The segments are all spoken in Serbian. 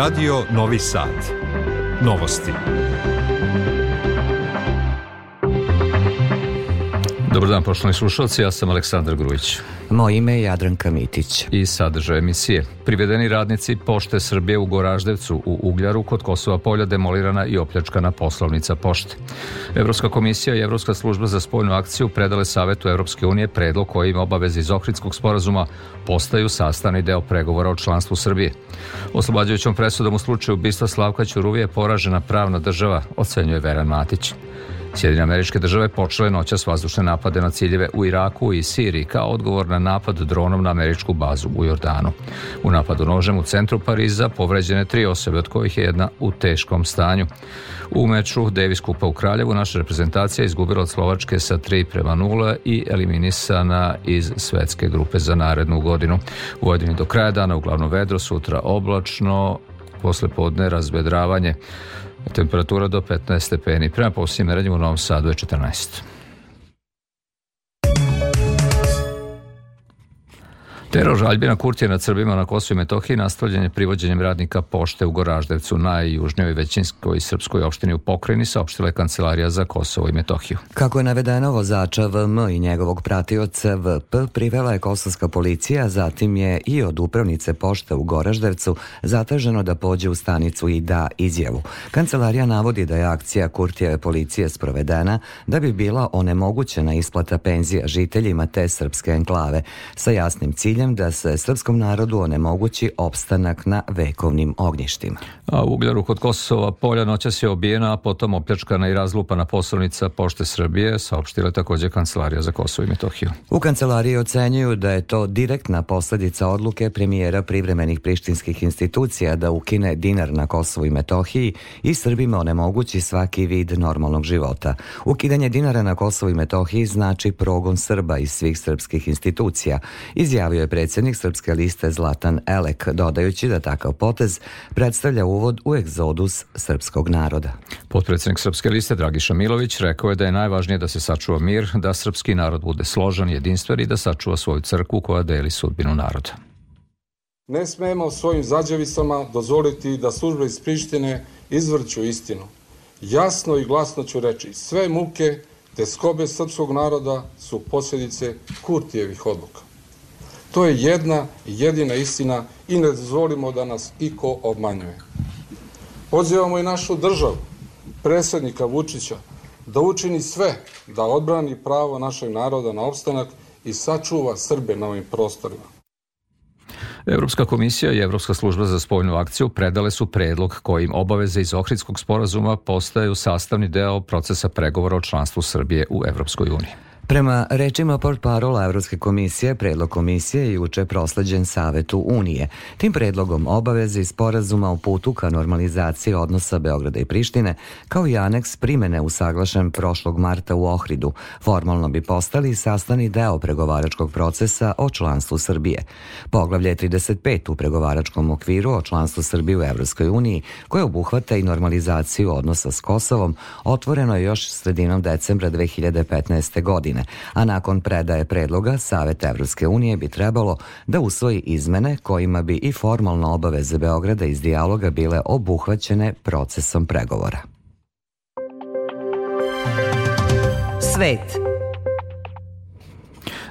Radio Novi Sad. Novosti. Dobar dan, poštovani slušalci, ja sam Aleksandar Grujić. Moje ime je Jadranka Mitić. I sadržaj emisije. Privedeni radnici Pošte Srbije u Goraždevcu u Ugljaru kod Kosova polja demolirana i opljačkana poslovnica Pošte. Evropska komisija i Evropska služba za spoljnu akciju predale Savetu Evropske unije predlog kojim im obaveze iz Ohridskog sporazuma postaju sastani deo pregovora o članstvu Srbije. Oslobađajućom presudom u slučaju ubistva Slavka Ćuruvije je poražena pravna država, ocenjuje Veran Matić. Sjedinje američke države počele noćas vazdušne napade na ciljeve u Iraku i Siriji kao odgovor na napad dronom na američku bazu u Jordanu. U napadu nožem u centru Pariza povređene tri osobe od kojih je jedna u teškom stanju. U meču Davis Kupa u Kraljevu naša reprezentacija izgubila od Slovačke sa 3 prema 0 i eliminisana iz svetske grupe za narednu godinu. U Vojdini do kraja dana uglavnom vedro, sutra oblačno, posle podne razvedravanje temperatura do 15 stepeni. Prema posljednjem merenju u Novom Sadu je 14. Teror žaljbina Kurtija nad Srbima na Kosovo i Metohiji nastavljen je privođenjem radnika pošte u Goraždevcu, najjužnijoj većinskoj srpskoj opštini u pokrajini, saopštila je Kancelarija za Kosovo i Metohiju. Kako je navedeno vozača VM i njegovog pratioca VP privela je kosovska policija, zatim je i od upravnice pošte u Goraždevcu zateženo da pođe u stanicu i da izjavu. Kancelarija navodi da je akcija Kurtijeve policije sprovedena da bi bila onemogućena isplata penzija žiteljima te srpske enklave sa jasnim ciljem ciljem da se srpskom narodu onemogući opstanak na vekovnim ognjištima. A u Ugljaru kod Kosova polja noća se obijena, a potom opljačkana i razlupana poslovnica Pošte Srbije, saopštila takođe Kancelarija za Kosovo i Metohiju. U kancelariji ocenjuju da je to direktna posledica odluke premijera privremenih prištinskih institucija da ukine dinar na Kosovu i Metohiji i Srbima onemogući svaki vid normalnog života. Ukidanje dinara na Kosovu i Metohiji znači progon Srba iz svih srpskih institucija, izjavio je predsednik Srpske liste Zlatan Elek, dodajući da takav potez predstavlja uvod u egzodus srpskog naroda. Potpredsednik Srpske liste Dragiša Milović rekao je da je najvažnije da se sačuva mir, da srpski narod bude složan, jedinstven i da sačuva svoju crku koja deli sudbinu naroda. Ne smemo svojim zađevisama dozvoliti da službe iz Prištine izvrću istinu. Jasno i glasno ću reći, sve muke te skobe srpskog naroda su posljedice Kurtijevih odluka. To je jedna i jedina istina i ne dozvolimo da nas iko obmanjuje. Pozivamo i našu državu, predsednika Vučića, da učini sve da odbrani pravo našeg naroda na opstanak i sačuva Srbe na ovim prostorima. Evropska komisija i Evropska služba za spoljnu akciju predale su predlog kojim obaveze iz Ohridskog sporazuma postaju sastavni deo procesa pregovora o članstvu Srbije u Evropskoj uniji. Prema rečima port parola Evropske komisije, predlog komisije je juče proslađen Savetu Unije. Tim predlogom obaveze i sporazuma o putu ka normalizaciji odnosa Beograda i Prištine, kao i aneks primene usaglašen prošlog marta u Ohridu, formalno bi postali sastani deo pregovaračkog procesa o članstvu Srbije. Poglavlje 35 u pregovaračkom okviru o članstvu Srbije u Evropskoj uniji, koje obuhvata i normalizaciju odnosa s Kosovom, otvoreno je još sredinom decembra 2015. godine godine, a nakon predaje predloga Savet Evropske unije bi trebalo da usvoji izmene kojima bi i formalno obaveze Beograda iz dijaloga bile obuhvaćene procesom pregovora. Svet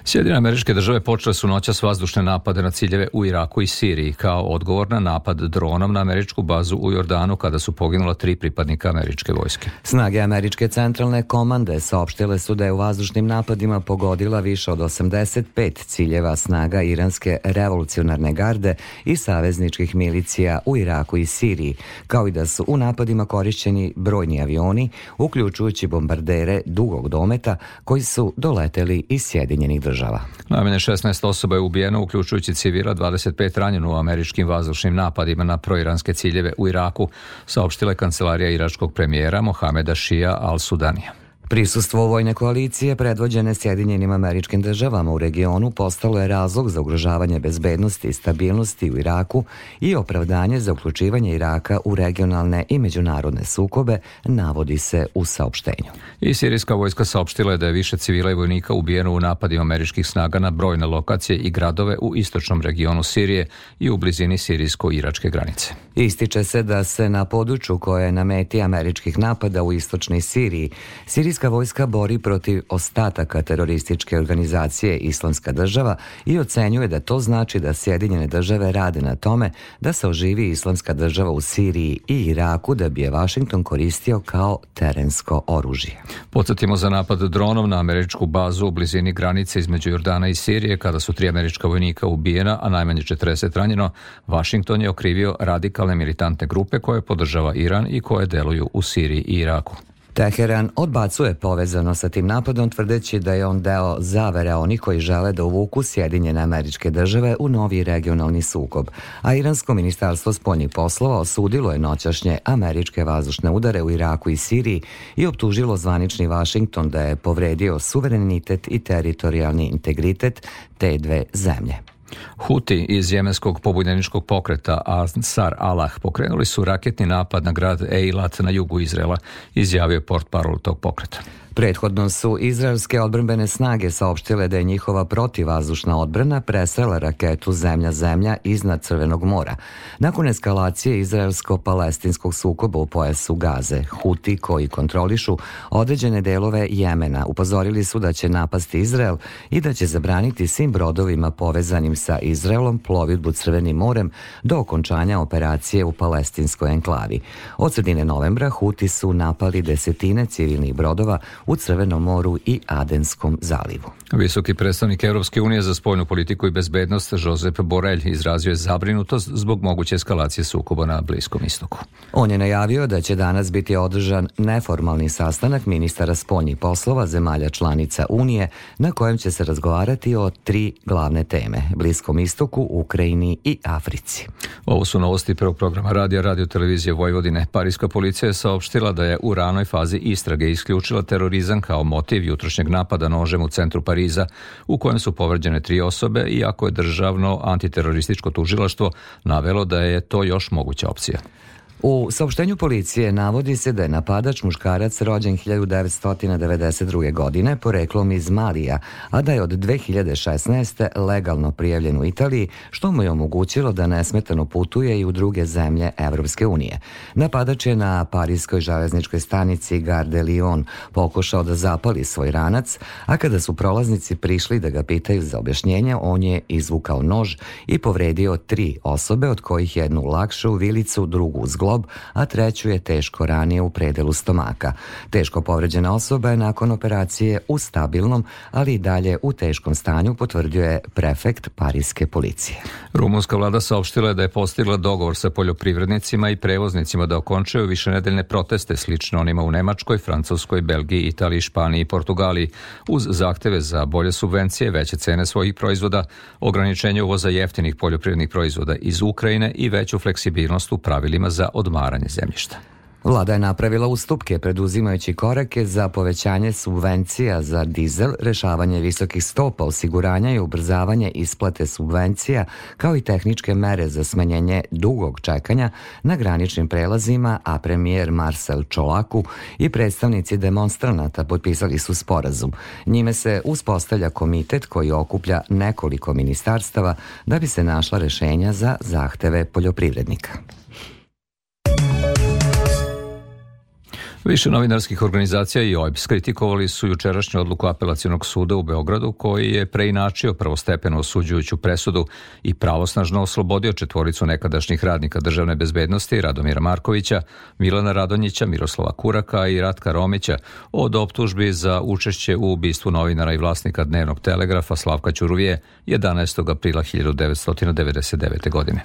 Sjedine američke države počele su noća s vazdušne napade na ciljeve u Iraku i Siriji kao odgovor na napad dronom na američku bazu u Jordanu kada su poginula tri pripadnika američke vojske. Snage američke centralne komande saopštile su da je u vazdušnim napadima pogodila više od 85 ciljeva snaga iranske revolucionarne garde i savezničkih milicija u Iraku i Siriji, kao i da su u napadima korišćeni brojni avioni, uključujući bombardere dugog dometa koji su doleteli iz Sjedinjenih država država. Najmanje 16 osoba je ubijeno, uključujući civila 25 ranjeno u američkim vazdušnim napadima na proiranske ciljeve u Iraku, saopštila je kancelarija iračkog premijera Mohameda Šija al-Sudanija. Prisustvo vojne koalicije predvođene Sjedinjenim američkim državama u regionu postalo je razlog za ugrožavanje bezbednosti i stabilnosti u Iraku i opravdanje za uključivanje Iraka u regionalne i međunarodne sukobe, navodi se u saopštenju. I sirijska vojska saopštila je da je više civila i vojnika ubijeno u napadima američkih snaga na brojne lokacije i gradove u istočnom regionu Sirije i u blizini sirijsko-iračke granice. Ističe se da se na području koje je na meti američkih napada u istočnoj Siriji, sirijska Sirijska vojska bori protiv ostataka terorističke organizacije Islamska država i ocenjuje da to znači da Sjedinjene države rade na tome da se oživi Islamska država u Siriji i Iraku da bi je Vašington koristio kao terensko oružje. Podsjetimo za napad dronom na američku bazu u blizini granice između Jordana i Sirije kada su tri američka vojnika ubijena, a najmanje 40 ranjeno, Vašington je okrivio radikalne militantne grupe koje podržava Iran i koje deluju u Siriji i Iraku. Teheran odbacuje povezano sa tim napadom tvrdeći da je on deo zavere oni koji žele da uvuku Sjedinjene američke države u novi regionalni sukob, a Iransko ministarstvo spoljnih poslova osudilo je noćašnje američke vazdušne udare u Iraku i Siriji i optužilo zvanični Vašington da je povredio suverenitet i teritorijalni integritet te dve zemlje. Huti iz jemenskog pobunjeničkog pokreta Ansar Allah pokrenuli su raketni napad na grad Eilat na jugu Izrela, izjavio je port parol tog pokreta. Prethodno su izraelske odbrambene snage saopštile da je njihova protivazdušna odbrana presrela raketu zemlja-zemlja iznad Crvenog mora. Nakon eskalacije izraelsko-palestinskog sukoba u pojasu Gaze, Huti koji kontrolišu određene delove Jemena upozorili su da će napasti Izrael i da će zabraniti svim brodovima povezanim sa Izraelom plovidbu Crvenim morem do okončanja operacije u palestinskoj enklavi. Od sredine novembra Huti su napali desetine civilnih brodova u Crvenom moru i Adenskom zalivu. Visoki predstavnik Evropske unije za spoljnu politiku i bezbednost Josep Borelj izrazio je zabrinutost zbog moguće eskalacije sukoba na Bliskom istoku. On je najavio da će danas biti održan neformalni sastanak ministara spoljnih poslova zemalja članica Unije na kojem će se razgovarati o tri glavne teme – Bliskom istoku, Ukrajini i Africi. Ovo su novosti prvog programa radija Radio Televizije Vojvodine. Parijska policija je saopštila da je u ranoj fazi istrage isključila terorizam terorizam kao motiv jutrošnjeg napada nožem u centru Pariza u kojem su povređene tri osobe, iako je državno antiterorističko tužilaštvo navelo da je to još moguća opcija. U saopštenju policije navodi se da je napadač muškarac rođen 1992. godine poreklom iz Malija, a da je od 2016. legalno prijavljen u Italiji, što mu je omogućilo da nesmetano putuje i u druge zemlje Evropske unije. Napadač je na parijskoj železničkoj stanici Gare de Lyon pokušao da zapali svoj ranac, a kada su prolaznici prišli da ga pitaju za objašnjenje, on je izvukao nož i povredio tri osobe, od kojih jednu lakšu vilicu, drugu zglobu, lob, a treću je teško ranije u predelu stomaka. Teško povređena osoba je nakon operacije u stabilnom, ali i dalje u teškom stanju, potvrdio je prefekt Parijske policije. Rumunska vlada saopštila je da je postigla dogovor sa poljoprivrednicima i prevoznicima da okončaju višenedeljne proteste slično onima u Nemačkoj, Francuskoj, Belgiji, Italiji, Španiji i Portugaliji, uz zahteve za bolje subvencije, veće cene svojih proizvoda, ograničenje uvoza jeftinih poljoprivrednih proizvoda iz Ukrajine i veću fleksibilnost u pravilima za odmaranje zemljišta. Vlada je napravila ustupke preduzimajući korake za povećanje subvencija za dizel, rešavanje visokih stopa osiguranja i ubrzavanje isplate subvencija, kao i tehničke mere za smanjenje dugog čekanja na graničnim prelazima, a premijer Marcel Čolaku i predstavnici demonstranata potpisali su sporazum. Njime se uspostavlja komitet koji okuplja nekoliko ministarstava da bi se našla rešenja za zahteve poljoprivrednika. Više novinarskih organizacija i OEBS kritikovali su jučerašnju odluku apelacionog suda u Beogradu koji je preinačio prvostepeno osuđujuću presudu i pravosnažno oslobodio četvoricu nekadašnjih radnika državne bezbednosti Radomira Markovića, Milana Radonjića, Miroslava Kuraka i Ratka Romića od optužbi za učešće u ubistvu novinara i vlasnika dnevnog telegrafa Slavka Ćuruvije 11. aprila 1999. godine.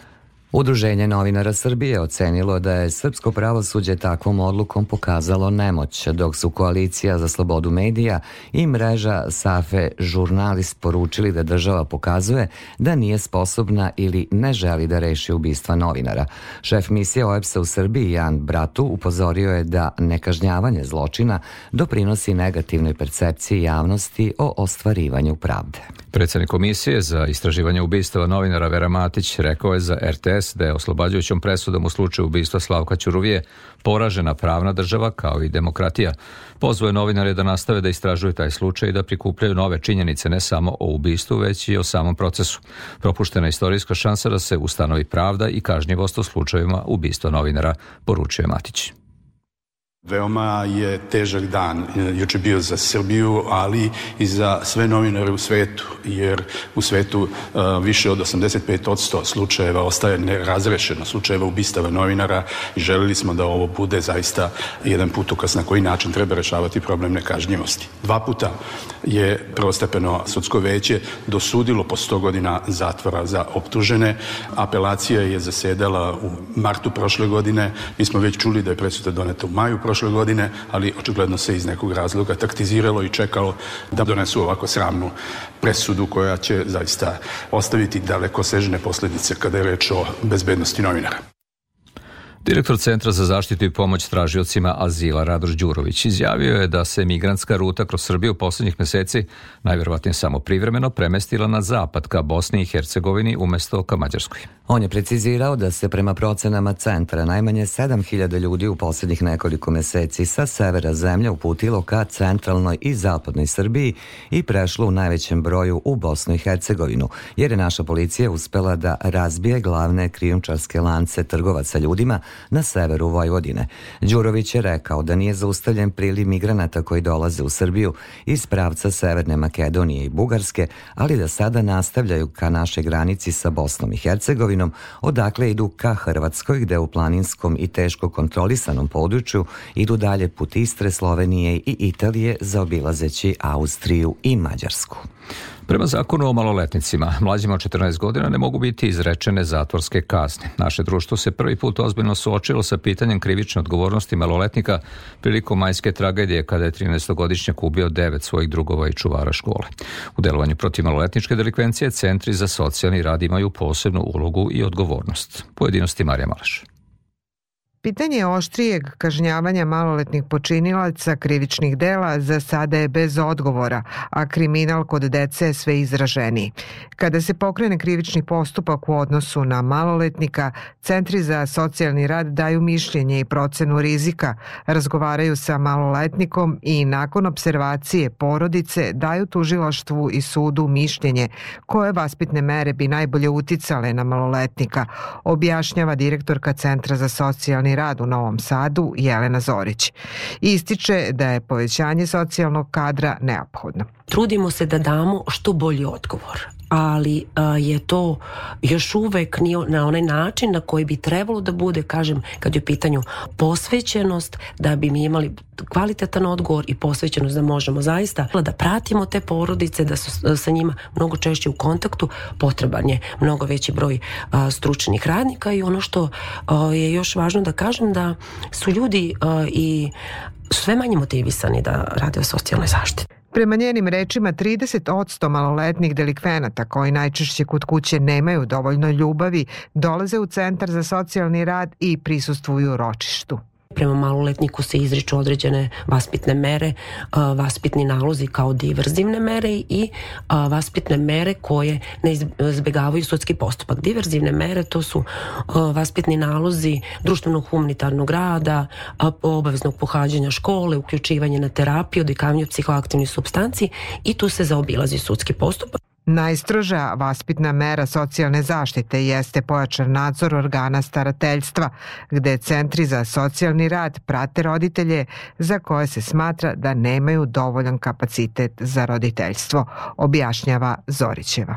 Udruženje novinara Srbije ocenilo da je srpsko pravosuđe takvom odlukom pokazalo nemoć, dok su Koalicija za slobodu medija i mreža Safe Žurnalist poručili da država pokazuje da nije sposobna ili ne želi da reši ubistva novinara. Šef misije OEPS-a u Srbiji Jan Bratu upozorio je da nekažnjavanje zločina doprinosi negativnoj percepciji javnosti o ostvarivanju pravde. Predsednik Komisije za istraživanje ubistava novinara Vera Matić rekao je za RTS da je oslobađajućom presudom u slučaju ubistva Slavka Ćuruvije poražena pravna država kao i demokratija. Pozvao je novinare da nastave da istražuju taj slučaj i da prikupljaju nove činjenice ne samo o ubistvu, već i o samom procesu. Propuštena istorijska šansa da se ustanovi pravda i kažnjivost u slučajima ubistva novinara, poručuje Matić. Veoma je težak dan, e, juče bio za Srbiju, ali i za sve novinare u svetu, jer u svetu e, više od 85% slučajeva ostaje nerazrešeno, slučajeva ubistava novinara i želeli smo da ovo bude zaista jedan putokaz na koji način treba rešavati problem nekažnjivosti. Dva puta je prvostepeno sudsko veće dosudilo po 100 godina zatvora za optužene. Apelacija je zasedala u martu prošle godine, mi smo već čuli da je presuda doneta u maju prošle prošle godine, ali očigledno se iz nekog razloga taktiziralo i čekalo da donesu ovako sramnu presudu koja će zaista ostaviti dalekosežne posledice kada je reč o bezbednosti novinara. Direktor Centra za zaštitu i pomoć tražiocima azila Radoš Đurović izjavio je da se migrantska ruta kroz Srbiju u poslednjih meseci najverovatnije samo privremeno premestila na zapad ka Bosni i Hercegovini umesto ka Mađarskoj. On je precizirao da se prema procenama centra najmanje 7000 ljudi u poslednjih nekoliko meseci sa severa zemlje uputilo ka centralnoj i zapadnoj Srbiji i prešlo u najvećem broju u Bosnu i Hercegovinu, jer je naša policija uspela da razbije glavne krijumčarske lance trgovaca ljudima na severu Vojvodine. Đurović je rekao da nije zaustavljen priliv migranata koji dolaze u Srbiju iz pravca Severne Makedonije i Bugarske, ali da sada nastavljaju ka naše granici sa Bosnom i Hercegovinom, odakle idu ka Hrvatskoj gde u planinskom i teško kontrolisanom području idu dalje put Istre, Slovenije i Italije zaobilazeći Austriju i Mađarsku. Prema zakonu o maloletnicima, mlađima od 14 godina ne mogu biti izrečene zatvorske kazne. Naše društvo se prvi put ozbiljno suočilo sa pitanjem krivične odgovornosti maloletnika prilikom majske tragedije kada je 13-godišnjak ubio devet svojih drugova i čuvara škole. U delovanju protiv maloletničke delikvencije centri za socijalni rad imaju posebnu ulogu i odgovornost. Pojedinosti Marija Malaš. Pitanje oštrijeg kažnjavanja maloletnih počinilaca krivičnih dela za sada je bez odgovora, a kriminal kod dece je sve izraženiji. Kada se pokrene krivični postupak u odnosu na maloletnika, centri za socijalni rad daju mišljenje i procenu rizika, razgovaraju sa maloletnikom i nakon observacije porodice daju tužilaštvu i sudu mišljenje koje vaspitne mere bi najbolje uticale na maloletnika, objašnjava direktorka Centra za socijalni socijalni rad u Novom Sadu Jelena Zorić. Ističe da je povećanje socijalnog kadra neophodno. Trudimo se da damo što bolji odgovor, ali a, e, je to još uvek nije na onaj način na koji bi trebalo da bude, kažem, kad je u pitanju posvećenost, da bi mi imali kvalitetan odgovor i posvećenost da možemo zaista da pratimo te porodice, da su sa njima mnogo češće u kontaktu, potreban je mnogo veći broj a, stručnih radnika i ono što a, je još važno da kažem da su ljudi i sve manje motivisani da rade o socijalnoj zaštiti. Prema njenim rečima, 30% maloletnih delikvenata koji najčešće kod kuće nemaju dovoljno ljubavi dolaze u centar za socijalni rad i prisustvuju ročištu. Prema maloletniku se izriču određene vaspitne mere, vaspitni nalozi kao diverzivne mere i vaspitne mere koje ne izbegavaju sudski postupak. Diverzivne mere to su vaspitni nalozi društvenog humanitarnog rada, obaveznog pohađanja škole, uključivanje na terapiju, odvikavanje psihoaktivnih substanci i tu se zaobilazi sudski postupak. Najstroža vaspitna mera socijalne zaštite jeste pojačan nadzor organa starateljstva, gde centri za socijalni rad prate roditelje za koje se smatra da nemaju dovoljan kapacitet za roditeljstvo, objašnjava Zorićeva.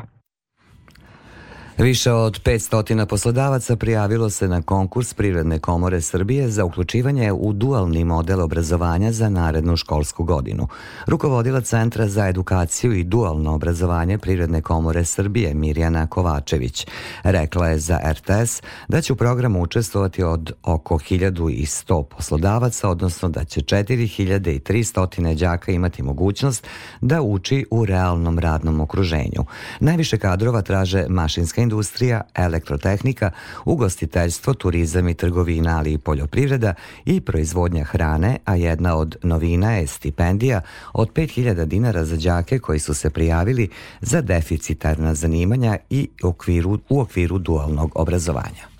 Više od 500 poslodavaca prijavilo se na konkurs Privredne komore Srbije za uključivanje u dualni model obrazovanja za narednu školsku godinu. Rukovodila Centra za edukaciju i dualno obrazovanje Privredne komore Srbije Mirjana Kovačević rekla je za RTS da će u programu učestvovati od oko 1100 poslodavaca, odnosno da će 4300 đaka imati mogućnost da uči u realnom radnom okruženju. Najviše kadrova traže mašinska industrija, elektrotehnika, ugostiteljstvo, turizam i trgovina, ali i poljoprivreda i proizvodnja hrane, a jedna od novina je stipendija od 5000 dinara za đake koji su se prijavili za deficitarna zanimanja i u okviru, u okviru dualnog obrazovanja.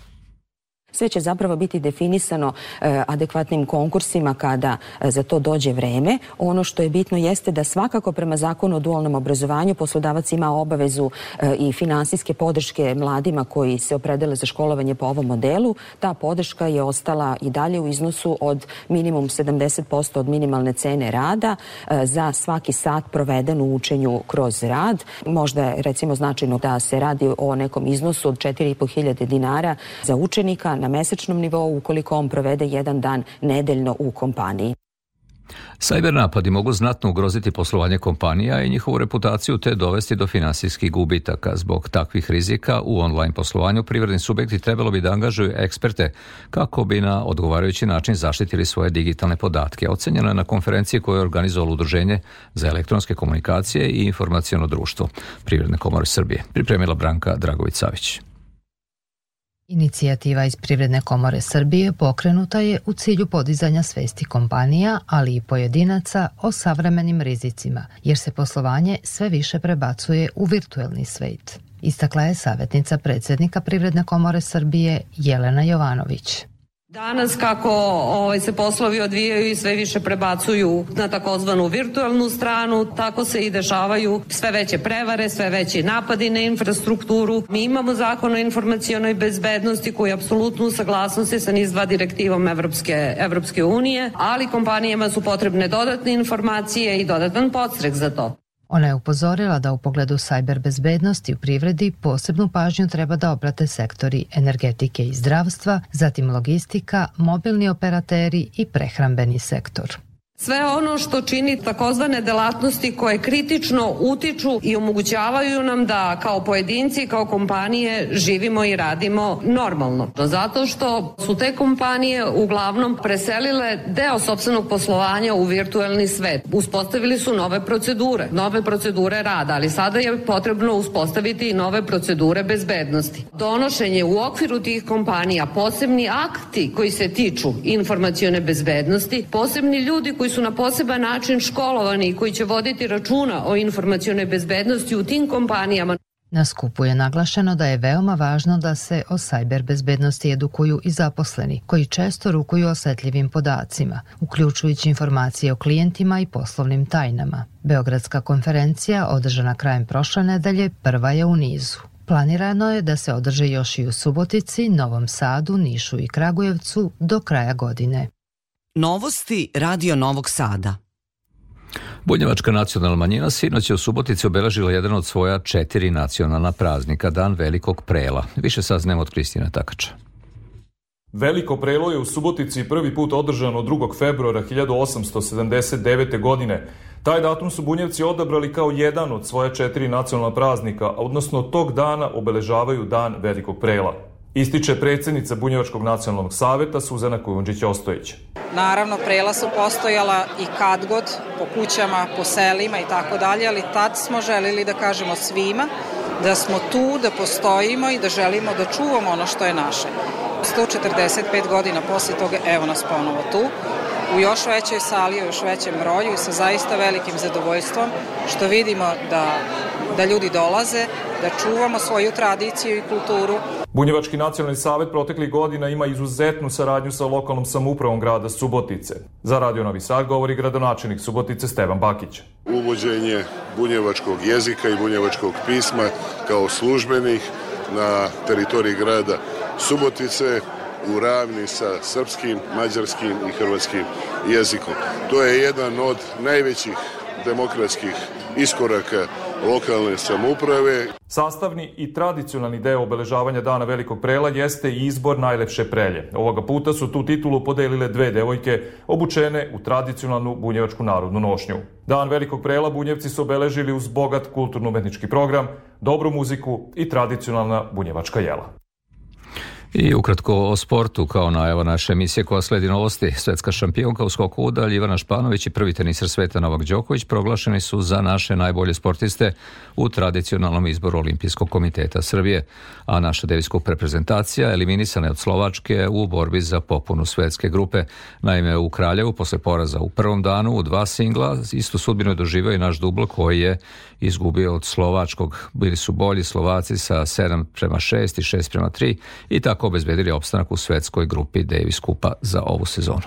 Sve će zapravo biti definisano e, adekvatnim konkursima kada e, za to dođe vreme. Ono što je bitno jeste da svakako prema zakonu o dualnom obrazovanju poslodavac ima obavezu e, i finansijske podrške mladima koji se opredele za školovanje po ovom modelu. Ta podrška je ostala i dalje u iznosu od minimum 70% od minimalne cene rada e, za svaki sat proveden u učenju kroz rad. Možda je recimo značajno da se radi o nekom iznosu od 4500 dinara za učenika na mesečnom nivou ukoliko on provede jedan dan nedeljno u kompaniji. Sajber napadi mogu znatno ugroziti poslovanje kompanija i njihovu reputaciju te dovesti do finansijskih gubitaka. Zbog takvih rizika u online poslovanju privredni subjekti trebalo bi da angažuju eksperte kako bi na odgovarajući način zaštitili svoje digitalne podatke. Ocenjeno je na konferenciji koju je organizovalo Udruženje za elektronske komunikacije i informacijono društvo Privredne komore Srbije. Pripremila Branka Dragović-Savić. Inicijativa iz Privredne komore Srbije pokrenuta je u cilju podizanja svesti kompanija, ali i pojedinaca o savremenim rizicima, jer se poslovanje sve više prebacuje u virtuelni svet. Istakla je savjetnica predsednika Privredne komore Srbije Jelena Jovanović. Danas kako ovaj, se poslovi odvijaju i sve više prebacuju na takozvanu virtualnu stranu, tako se i dešavaju sve veće prevare, sve veći napadi na infrastrukturu. Mi imamo zakon o informacijonoj bezbednosti koji je apsolutno u saglasnosti sa niz dva direktivom Evropske, Evropske unije, ali kompanijama su potrebne dodatne informacije i dodatan podstrek za to. Ona je upozorila da u pogledu sajber bezbednosti u privredi posebnu pažnju treba da obrate sektori energetike i zdravstva, zatim logistika, mobilni operateri i prehrambeni sektor. Sve ono što čini takozvane delatnosti koje kritično utiču i omogućavaju nam da kao pojedinci, kao kompanije živimo i radimo normalno. Zato što su te kompanije uglavnom preselile deo sobstvenog poslovanja u virtuelni svet. Uspostavili su nove procedure, nove procedure rada, ali sada je potrebno uspostaviti i nove procedure bezbednosti. Donošenje u okviru tih kompanija posebni akti koji se tiču informacione bezbednosti, posebni ljudi koji koji su na poseban način školovani i koji će voditi računa o informacione bezbednosti u tim kompanijama. Na skupu je naglašeno da je veoma važno da se o sajber bezbednosti edukuju i zaposleni, koji često rukuju osetljivim podacima, uključujući informacije o klijentima i poslovnim tajnama. Beogradska konferencija, održana krajem prošle nedelje, prva je u nizu. Planirano je da se održe još i u Subotici, Novom Sadu, Nišu i Kragujevcu do kraja godine. Novosti Radio Novog Sada. Bunjevačka nacionalna manjina sinoć je u Subotici obeležila jedan od svoja četiri nacionalna praznika, Dan Velikog prela. Više saznajemo od Kristina Takača. Veliko prelo je u Subotici prvi put održano 2. februara 1879. godine. Taj datum su bunjevci odabrali kao jedan od svoja četiri nacionalna praznika, a odnosno tog dana obeležavaju Dan Velikog prela. Ističe predsednica Bunjevačkog nacionalnog saveta Suzana Kujundžić-Ostojić. Naravno, prela su postojala i kad god, po kućama, po selima i tako dalje, ali tad smo želili da kažemo svima da smo tu, da postojimo i da želimo da čuvamo ono što je naše. 145 godina posle toga, evo nas ponovo tu, u još većoj sali, u još većem broju i sa zaista velikim zadovoljstvom što vidimo da da ljudi dolaze, da čuvamo svoju tradiciju i kulturu. Bunjevački nacionalni savet proteklih godina ima izuzetnu saradnju sa lokalnom samupravom grada Subotice. Za Radio Novi Sad govori gradonačelnik Subotice Stevan Bakić. Uvođenje bunjevačkog jezika i bunjevačkog pisma kao službenih na teritoriji grada Subotice u ravni sa srpskim, mađarskim i hrvatskim jezikom. To je jedan od najvećih demokratskih iskoraka lokalne samuprave. Sastavni i tradicionalni deo obeležavanja Dana Velikog Prela jeste izbor najlepše prelje. Ovoga puta su tu titulu podelile dve devojke obučene u tradicionalnu bunjevačku narodnu nošnju. Dan Velikog Prela bunjevci su obeležili uz bogat kulturno-umetnički program, dobru muziku i tradicionalna bunjevačka jela. I ukratko o sportu, kao na evo naše emisije koja sledi novosti. Svetska šampionka u skoku udalj Ivana Španović i prvi tenisar sveta Novak Đoković proglašeni su za naše najbolje sportiste u tradicionalnom izboru Olimpijskog komiteta Srbije, a naša devijska reprezentacija eliminisana je od Slovačke u borbi za popunu svetske grupe. Naime, u Kraljevu posle poraza u prvom danu u dva singla istu sudbinu je doživao i naš dublo koji je izgubio od Slovačkog. Bili su bolji Slovaci sa 7 prema 6 i 6 prema 3 i tako tako obezbedili opstanak u svetskoj grupi Davis Kupa za ovu sezonu.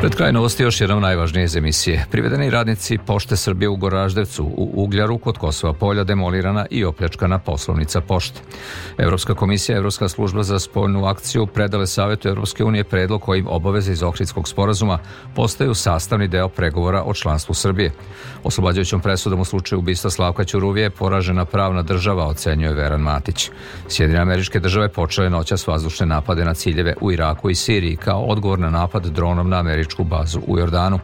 Pred kraj novosti još jednom najvažnije iz emisije. Privedeni radnici Pošte Srbije u Goraždevcu u Ugljaru kod Kosova polja demolirana i opljačkana poslovnica Pošte. Evropska komisija i Evropska služba za spoljnu akciju predale Savetu Evropske unije predlog kojim obaveze iz Ohridskog sporazuma postaju sastavni deo pregovora o članstvu Srbije. Oslobađajućom presudom u slučaju ubistva Slavka Ćuruvije poražena pravna država, ocenjuje Veran Matić. Sjedinjene američke države počele noćas vazdušne napade na ciljeve u Iraku i Siriji kao odgovor na napad dronom na Ameri američku bazu u Jordanu.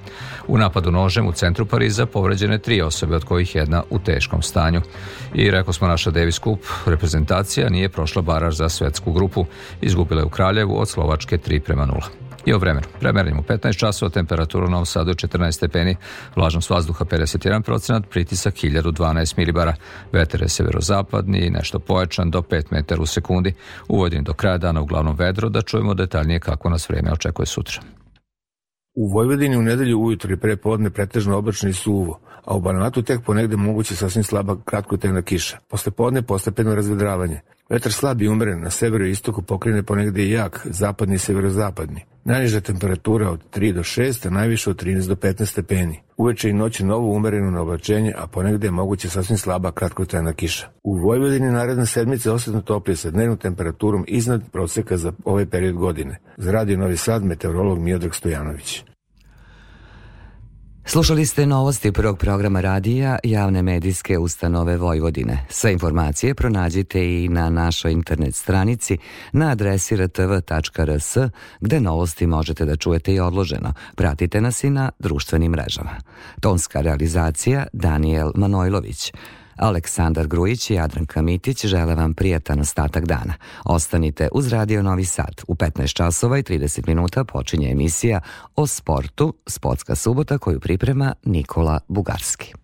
U napadu nožem u centru Pariza povređene tri osobe, od kojih jedna u teškom stanju. I rekao smo naša Davis Cup, reprezentacija nije prošla baraž za svetsku grupu. Izgubila je u Kraljevu od Slovačke 3 prema 0. I o vremenu. Premerimo 15 časova, temperatura u Novom Sadu 14 stepeni, vlažnost vazduha 51 procenat, pritisak 1012 milibara. Veter je severozapadni i nešto pojačan do 5 metara u sekundi. U do kraja dana uglavnom vedro, da čujemo detaljnije kako nas vreme očekuje sutra. U Vojvodini u nedelju ujutro i prepodne pretežno oblačno i suvo, a u Banatu tek ponegde moguće sasvim slaba kratkotrajna kiša. Posle podne postepeno razvedravanje. Vetar slab i umeren, na severu i istoku pokrene ponegde i jak, zapadni i severozapadni. Najniža temperatura od 3 do 6, a najviše od 13 do 15 stepeni. Uveče i noć novo umereno na oblačenje, a ponegde je moguće sasvim slaba kratkotrajna kiša. U Vojvodini naredna sedmica osetno toplije sa dnevnom temperaturom iznad proseka za ovaj period godine. Za Novi Sad, meteorolog Miodrag Stojanović. Slušali ste novosti prvog programa radija Javne medijske ustanove Vojvodine. Sve informacije pronađite i na našoj internet stranici na adresi rtv.rs gde novosti možete da čujete i odloženo. Pratite nas i na društvenim mrežama. Tonska realizacija Daniel Manojlović. Aleksandar Grujić i Jadranka Mitić žele vam prijatan ostatak dana. Ostanite uz Radio Novi Sad. U 15 časova i 30 minuta počinje emisija o sportu, sportska subota koju priprema Nikola Bugarski.